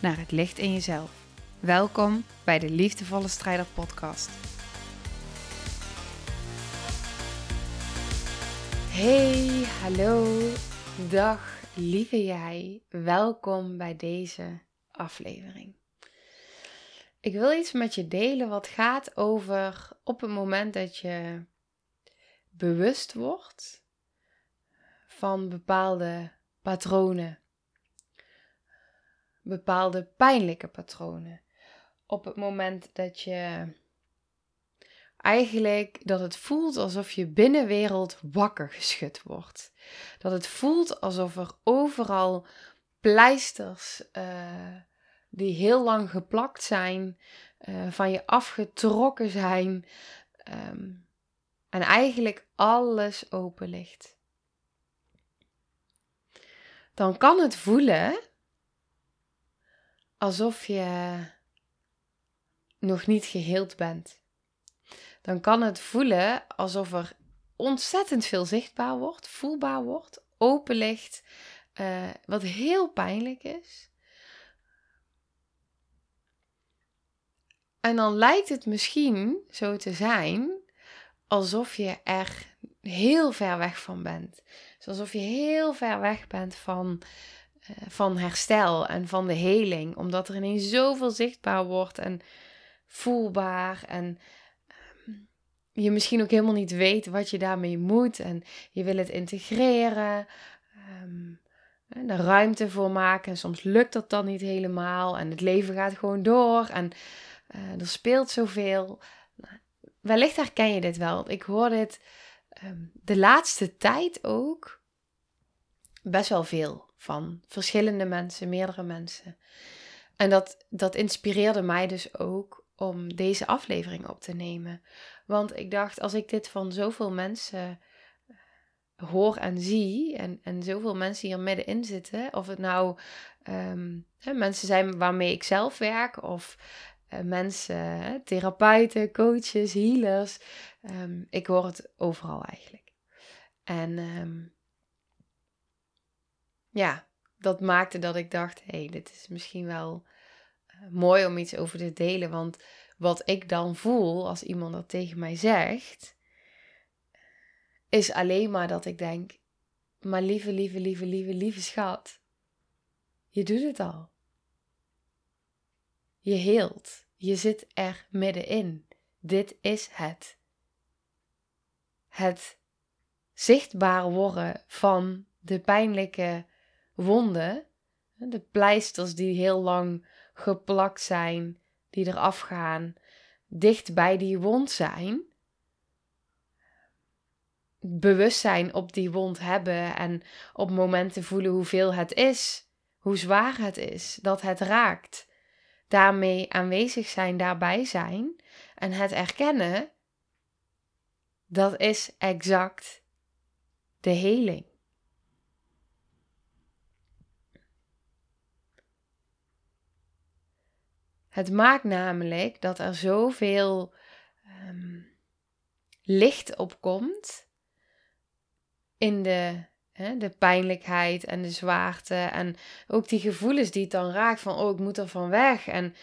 naar het licht in jezelf. Welkom bij de Liefdevolle Strijder Podcast. Hey, hallo, dag lieve jij. Welkom bij deze aflevering. Ik wil iets met je delen wat gaat over op het moment dat je bewust wordt van bepaalde patronen bepaalde pijnlijke patronen. Op het moment dat je eigenlijk dat het voelt alsof je binnenwereld wakker geschud wordt. Dat het voelt alsof er overal pleisters uh, die heel lang geplakt zijn, uh, van je afgetrokken zijn. Um, en eigenlijk alles open ligt. Dan kan het voelen alsof je nog niet geheeld bent. Dan kan het voelen alsof er ontzettend veel zichtbaar wordt, voelbaar wordt, open uh, wat heel pijnlijk is. En dan lijkt het misschien zo te zijn alsof je er heel ver weg van bent. alsof je heel ver weg bent van eh, van herstel en van de heling. Omdat er ineens zoveel zichtbaar wordt en voelbaar. En ehm, je misschien ook helemaal niet weet wat je daarmee moet. En je wil het integreren. Um, er ruimte voor maken. En soms lukt dat dan niet helemaal. En het leven gaat gewoon door. En uh, er speelt zoveel. Nou, wellicht herken je dit wel. Ik hoor dit ehm, de laatste tijd ook best wel veel van verschillende mensen, meerdere mensen. En dat, dat inspireerde mij dus ook om deze aflevering op te nemen. Want ik dacht, als ik dit van zoveel mensen eh, hoor en zie, en, en zoveel mensen hier middenin zitten, of het nou ehm, hè, mensen zijn waarmee ik zelf werk, of uh, mensen, therapeuten, coaches, healers, um, ik hoor het overal eigenlijk. En um, ja, dat maakte dat ik dacht: hé, hey, dit is misschien wel uh, mooi om iets over te delen. Want wat ik dan voel als iemand dat tegen mij zegt, is alleen maar dat ik denk: maar lieve, lieve, lieve, lieve, lieve schat, je doet het al. Je heelt. Je zit er middenin. Dit is het. Het zichtbaar worden van de pijnlijke wonden, de pleisters die heel lang geplakt zijn, die eraf gaan, dicht bij die wond zijn. Bewustzijn op die wond hebben en op momenten voelen hoeveel het is, hoe zwaar het is, dat het raakt. Daarmee aanwezig zijn, daarbij zijn en het erkennen, dat is exact de heling. Het maakt namelijk dat er zoveel um, licht opkomt in de, hè, de pijnlijkheid en de zwaarte. En ook die gevoelens die het dan raakt van, oh, ik moet er van weg. En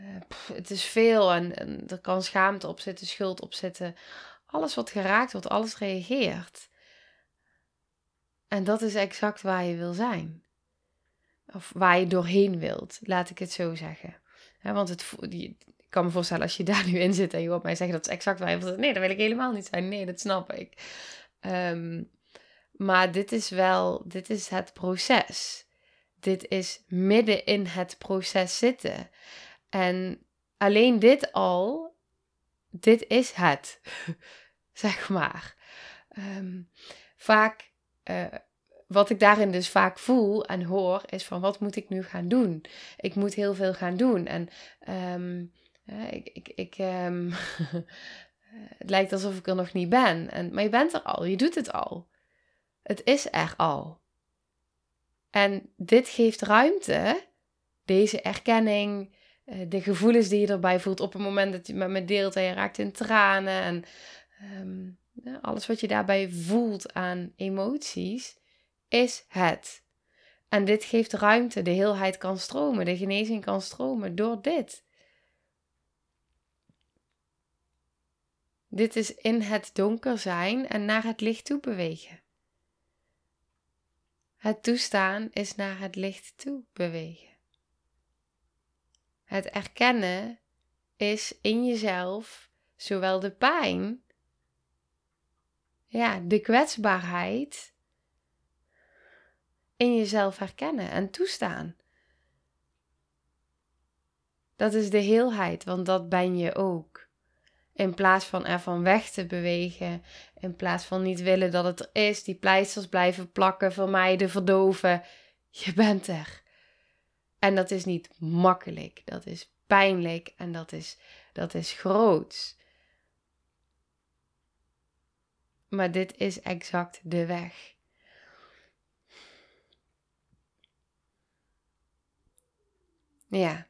uh, het is veel en, en, er kan schaamte op zitten, schuld op zitten. Alles wat geraakt wordt, alles reageert. En dat is exact waar je wil zijn. Of waar je doorheen wilt, laat ik het zo zeggen want het, ik kan me voorstellen als je daar nu in zit en je hoort mij zeggen dat is exact waar je wilt. Nee, dat wil ik helemaal niet zijn. Nee, dat snap ik. Um, maar dit is wel, dit is het proces. Dit is midden in het proces zitten. En alleen dit al, dit is het, zeg maar. Um, vaak uh, wat ik daarin dus vaak voel en hoor, is van wat moet ik nu gaan doen? Ik moet heel veel gaan doen. En um, ik, ik, ik ehm, het lijkt alsof ik er nog niet ben. En, maar je bent er al, je doet het al. Het is er al. En dit geeft ruimte, deze erkenning, eh, de gevoelens die je erbij voelt op het moment dat je met me deelt en je raakt in tranen en um, alles wat je daarbij voelt aan emoties, is het. En dit geeft ruimte, de heelheid kan stromen, de genezing kan stromen door dit. Dit is in het donker zijn en naar het licht toe bewegen. Het toestaan is naar het licht toe bewegen. Het erkennen is in jezelf zowel de pijn, ja, de kwetsbaarheid, in jezelf herkennen en toestaan. Dat is de heelheid, want dat ben je ook. In plaats van ervan weg te bewegen, in plaats van niet willen dat het er is, die pleisters blijven plakken, vermijden, verdoven. Je bent er. En dat is niet makkelijk, dat is pijnlijk en dat is, dat is groots. Maar dit is exact de weg. Ja.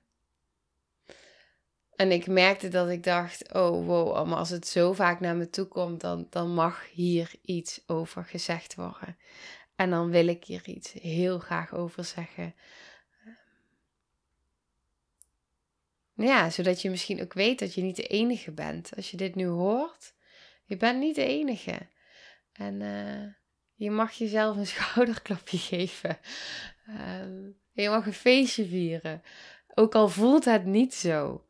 En ik merkte dat ik dacht: oh wow, maar als het zo vaak naar me toe komt, dan, dan mag hier iets over gezegd worden. En dan wil ik hier iets heel graag over zeggen. Ja, zodat je misschien ook weet dat je niet de enige bent. Als je dit nu hoort, je bent niet de enige. En uh, je mag jezelf een schouderklapje geven. Uh, je mag een feestje vieren. Ook al voelt het niet zo.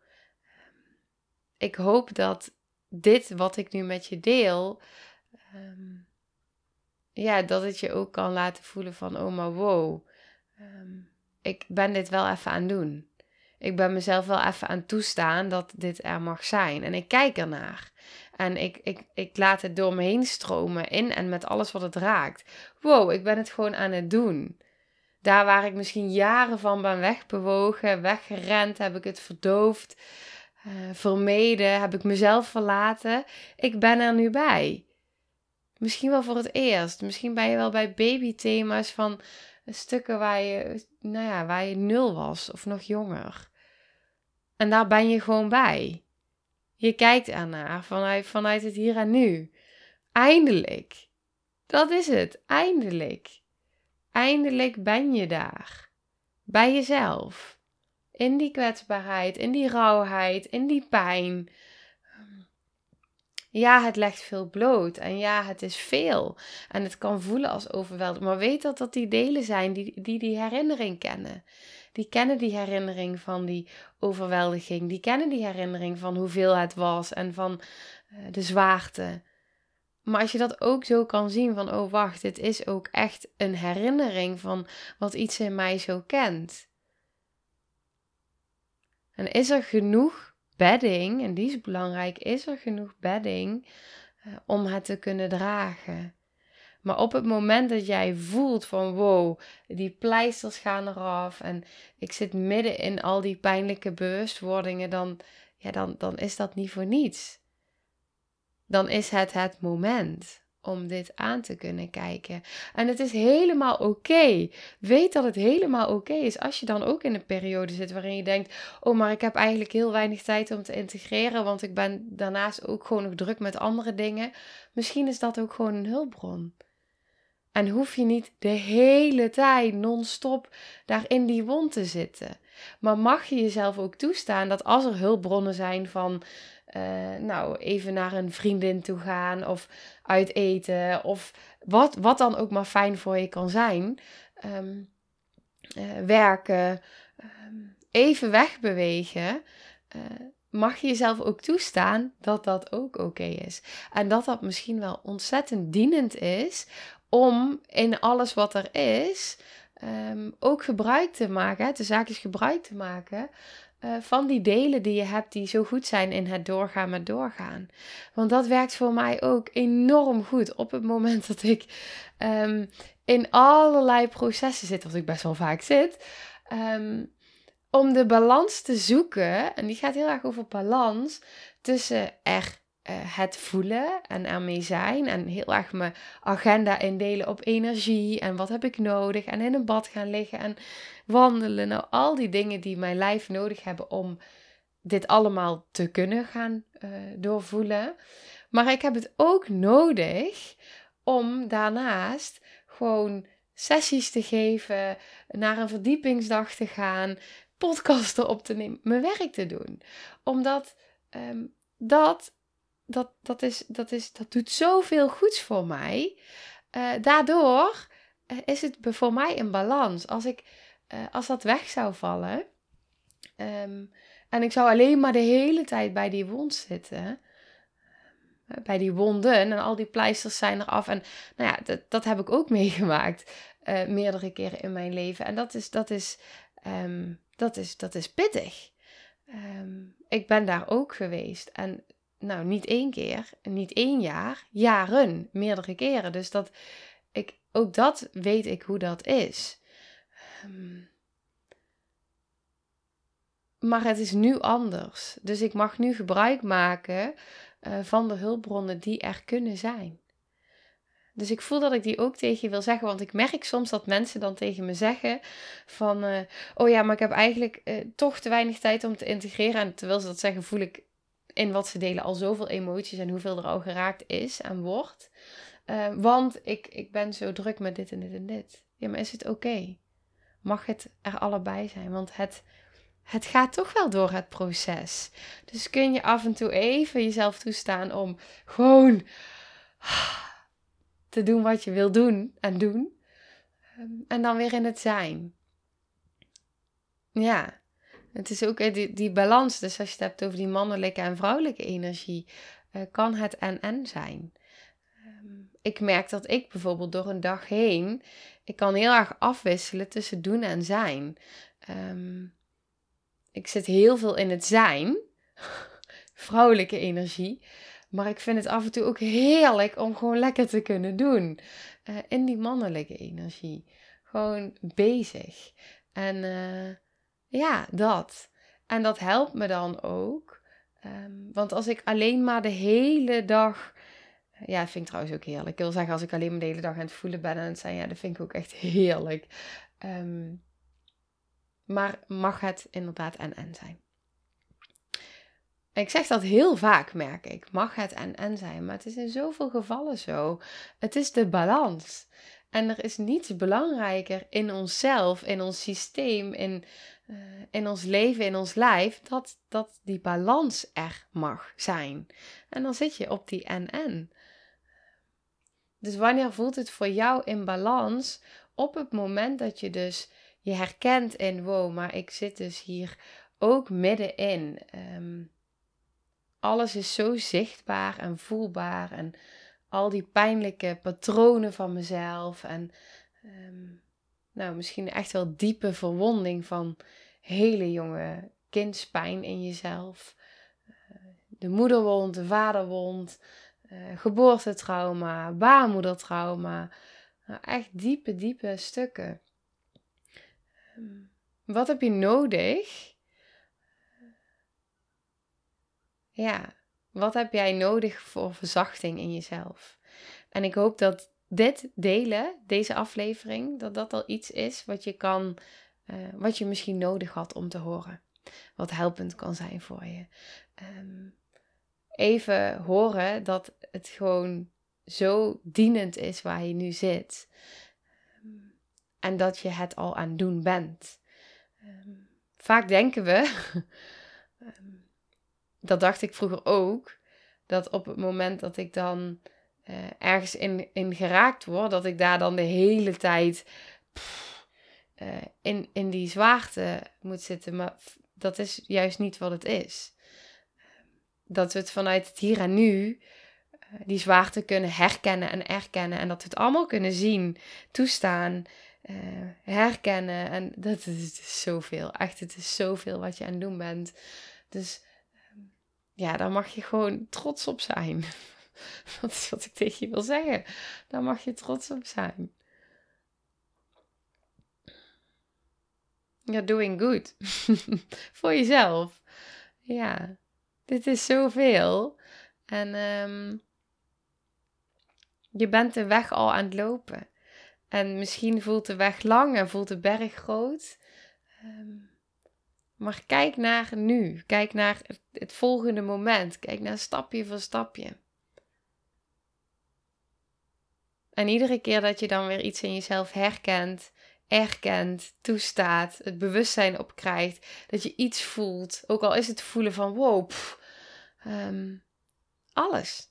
Ik hoop dat dit wat ik nu met je deel, um, ja, dat het je ook kan laten voelen van, oh maar wow, um, ik ben dit wel even aan doen. Ik ben mezelf wel even aan toestaan dat dit er mag zijn. En ik kijk ernaar. En ik, ik, ik laat het door me heen stromen in en met alles wat het raakt. Wow, ik ben het gewoon aan het doen. Daar waar ik misschien jaren van ben wegbewogen, weggerend, heb ik het verdoofd, uh, vermeden, heb ik mezelf verlaten. Ik ben er nu bij. Misschien wel voor het eerst. Misschien ben je wel bij babythema's van stukken waar je, nou ja, waar je nul was of nog jonger. En daar ben je gewoon bij. Je kijkt ernaar vanuit, vanuit het hier en nu. Eindelijk. Dat is het. Eindelijk. Eindelijk ben je daar. Bij jezelf. In die kwetsbaarheid, in die rauwheid, in die pijn. Ja, het legt veel bloot. En ja, het is veel. En het kan voelen als overweldigend. Maar weet dat dat die delen zijn die die, die herinnering kennen. Die kennen die herinnering van die overweldiging. Die kennen die herinnering van hoeveel het was en van uh, de zwaarte. Maar als je dat ook zo kan zien van, oh wacht, dit is ook echt een herinnering van wat iets in mij zo kent. En is er genoeg bedding, en die is belangrijk, is er genoeg bedding uh, om het te kunnen dragen? Maar op het moment dat jij voelt van wow, die pleisters gaan eraf en ik zit midden in al die pijnlijke bewustwordingen, dan, ja, dan, dan is dat niet voor niets dan is het het moment om dit aan te kunnen kijken. En het is helemaal oké. Weet dat het helemaal oké is als je dan ook in een periode zit waarin je denkt: Oh, maar ik heb eigenlijk heel weinig tijd om te integreren, want ik ben daarnaast ook gewoon nog druk met andere dingen. Misschien is dat ook gewoon een hulpbron. En hoef je niet de hele tijd non-stop daar in die wond te zitten. Maar mag je jezelf ook toestaan dat als er hulpbronnen zijn van uh, nou, even naar een vriendin toe gaan of uit eten of wat, wat dan ook maar fijn voor je kan zijn. Um, uh, werken, um, even wegbewegen. Uh, mag je jezelf ook toestaan dat dat ook oké is. En dat dat misschien wel ontzettend dienend is om in alles wat er is um, ook gebruik te maken, de zaakjes gebruik te maken eh, van die delen die je hebt die zo goed zijn in het doorgaan met doorgaan. Want dat werkt voor mij ook enorm goed op het moment dat ik ehm, in allerlei processen zit, als ik best wel vaak zit. Ehm, om de balans te zoeken, en die gaat heel erg over balans, tussen er uh, het voelen en ermee zijn. En heel erg mijn agenda indelen op energie en wat heb ik nodig. En in een bad gaan liggen en wandelen. Nou, al die dingen die mijn lijf nodig hebben om dit allemaal te kunnen gaan uh, doorvoelen. Maar ik heb het ook nodig om daarnaast gewoon sessies te geven, naar een verdiepingsdag te gaan, podcasten op te nemen, mijn werk te doen. Omdat um, dat dat, dat, is, dat, is, dat doet zoveel goeds voor mij. Uh, daardoor uh, is het voor mij een balans. Als, ik, uh, als dat weg zou vallen um, en ik zou alleen maar de hele tijd bij die wond zitten, bij die wonden en al die pleisters zijn eraf. En nou ja, dat, dat heb ik ook meegemaakt meerdere keren in mijn leven. En dat is, dat is, um, dat is, dat is pittig. Um, ik ben daar ook geweest. En nou, niet één keer, niet één jaar, jaren, meerdere keren. Dus dat ik, ook dat weet ik hoe dat is. Ehm, maar het is nu anders. Dus ik mag nu gebruik maken uh, van de hulpbronnen die er kunnen zijn. Dus ik voel dat ik die ook tegen je wil zeggen. Want ik merk soms dat mensen dan tegen me zeggen van... Uh, oh ja, maar ik heb eigenlijk uh, toch te weinig tijd om te integreren. En terwijl ze dat zeggen, voel ik in wat ze delen al zoveel emoties en hoeveel er al geraakt is en wordt. Uh, want ik, ik ben zo druk met dit en dit en dit. Ja, maar is het oké? Mag het er allebei zijn? Want het, het gaat toch wel door het proces. Dus kun je af en toe even jezelf toestaan om gewoon te doen wat je wil doen en doen. Ehm, en dan weer in het zijn. Ja. Het is ook die, die balans, dus als je het hebt over die mannelijke en vrouwelijke energie, uh, kan het en-en zijn. Um, ik merk dat ik bijvoorbeeld door een dag heen, ik kan heel erg afwisselen tussen doen en zijn. Um, ik zit heel veel in het zijn, vrouwelijke energie, maar ik vind het af en toe ook heerlijk om gewoon lekker te kunnen doen. Uh, in die mannelijke energie. Gewoon bezig. En ja, dat. En dat helpt me dan ook. Um, want als ik alleen maar de hele dag. Ja, vind ik trouwens ook heerlijk. Ik wil zeggen, als ik alleen maar de hele dag aan het voelen ben en het zijn, ja, dat vind ik ook echt heerlijk. Um, maar mag het inderdaad en-en zijn? Ik zeg dat heel vaak, merk ik. Mag het en-en zijn? Maar het is in zoveel gevallen zo. Het is de balans. En er is niets belangrijker in onszelf, in ons systeem, in uh, in ons leven, in ons lijf, dat, dat die balans er mag zijn. En dan zit je op die en-en. Dus wanneer voelt het voor jou in balans? Op het moment dat je dus je herkent in, wow, maar ik zit dus hier ook middenin. Um, alles is zo zichtbaar en voelbaar en al die pijnlijke patronen van mezelf en um, nou, misschien echt wel diepe verwonding van hele jonge kindspijn in jezelf. Eh, de moederwond, de vaderwond, uh, geboortetrauma, baarmoedertrauma. Nou, echt diepe, diepe stukken. Ehm, wat heb je nodig? Ja, wat heb jij nodig voor verzachting in jezelf? En ik hoop dat dit delen, deze aflevering, dat dat al iets is wat je kan, uh, wat je misschien nodig had om te horen. Wat helpend kan zijn voor je. Um, even horen dat het gewoon zo dienend is waar je nu zit. Um, en dat je het al aan doen bent. Um, vaak denken we, dat dacht ik vroeger ook, dat op het moment dat ik dan uh, ergens in, in geraakt word, dat ik daar dan de hele tijd uh, in, in die zwaarte moet zitten. Maar dat is juist niet wat het is. Dat we het vanuit het hier en nu, uh, die zwaarte kunnen herkennen en erkennen. En dat we het allemaal kunnen zien, toestaan. eh, herkennen. En dat is, is zoveel. Echt, het is zoveel wat je aan het doen bent. Dus ja, daar mag je gewoon trots op zijn. dat is wat ik tegen je wil zeggen. Daar mag je trots op zijn. You're doing good. Voor jezelf. Ja, dit is zoveel. En um, je bent de weg al aan het lopen. En misschien voelt de weg lang en voelt de berg groot. Um, maar kijk naar nu. Kijk naar het, volgende moment. Kijk naar stapje voor stapje. En iedere keer dat je dan weer iets in jezelf herkent, erkent, toestaat, het bewustzijn opkrijgt, dat je iets voelt, ook al is het voelen van wow, ehm, alles.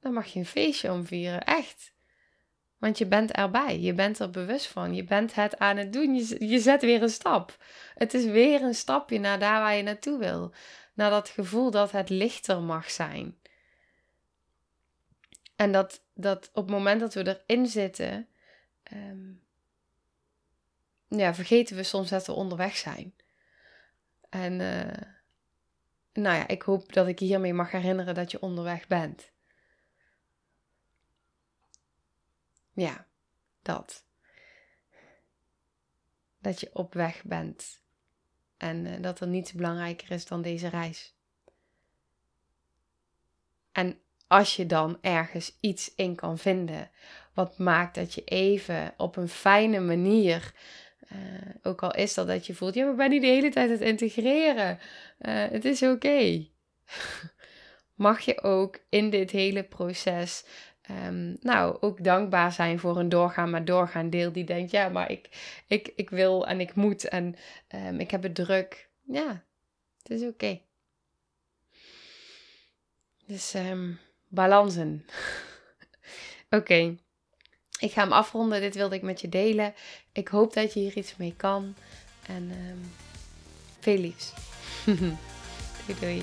Dan mag je een feestje omvieren, echt. Want je bent erbij, je bent er bewust van, je bent het aan het doen, je, zet weer een stap. Het is weer een stapje naar daar waar je naartoe wil, naar dat gevoel dat het lichter mag zijn. En dat, dat op het moment dat we erin zitten, ehm, ja, vergeten we soms dat we onderweg zijn. En uh, nou ja, ik hoop dat ik hiermee mag herinneren dat je onderweg bent. Ja, dat. Dat je op weg bent. En uh, dat er niets belangrijker is dan deze reis. En als je dan ergens iets in kan vinden wat maakt dat je even op een fijne manier uh, ook al is dat dat je voelt, ja, maar ben niet de hele tijd het integreren. Uh, het is oké. Mag je ook in dit hele proces, um, nou, ook dankbaar zijn voor een doorgaan, maar doorgaan deel die denkt, ja, maar ik, ik, ik wil en ik moet en um, ik heb het druk. Ja, het is oké. Dus um, balansen. oké. Ik ga hem afronden. Dit wilde ik met je delen. Ik hoop dat je hier iets mee kan. En veel liefs. doei doei.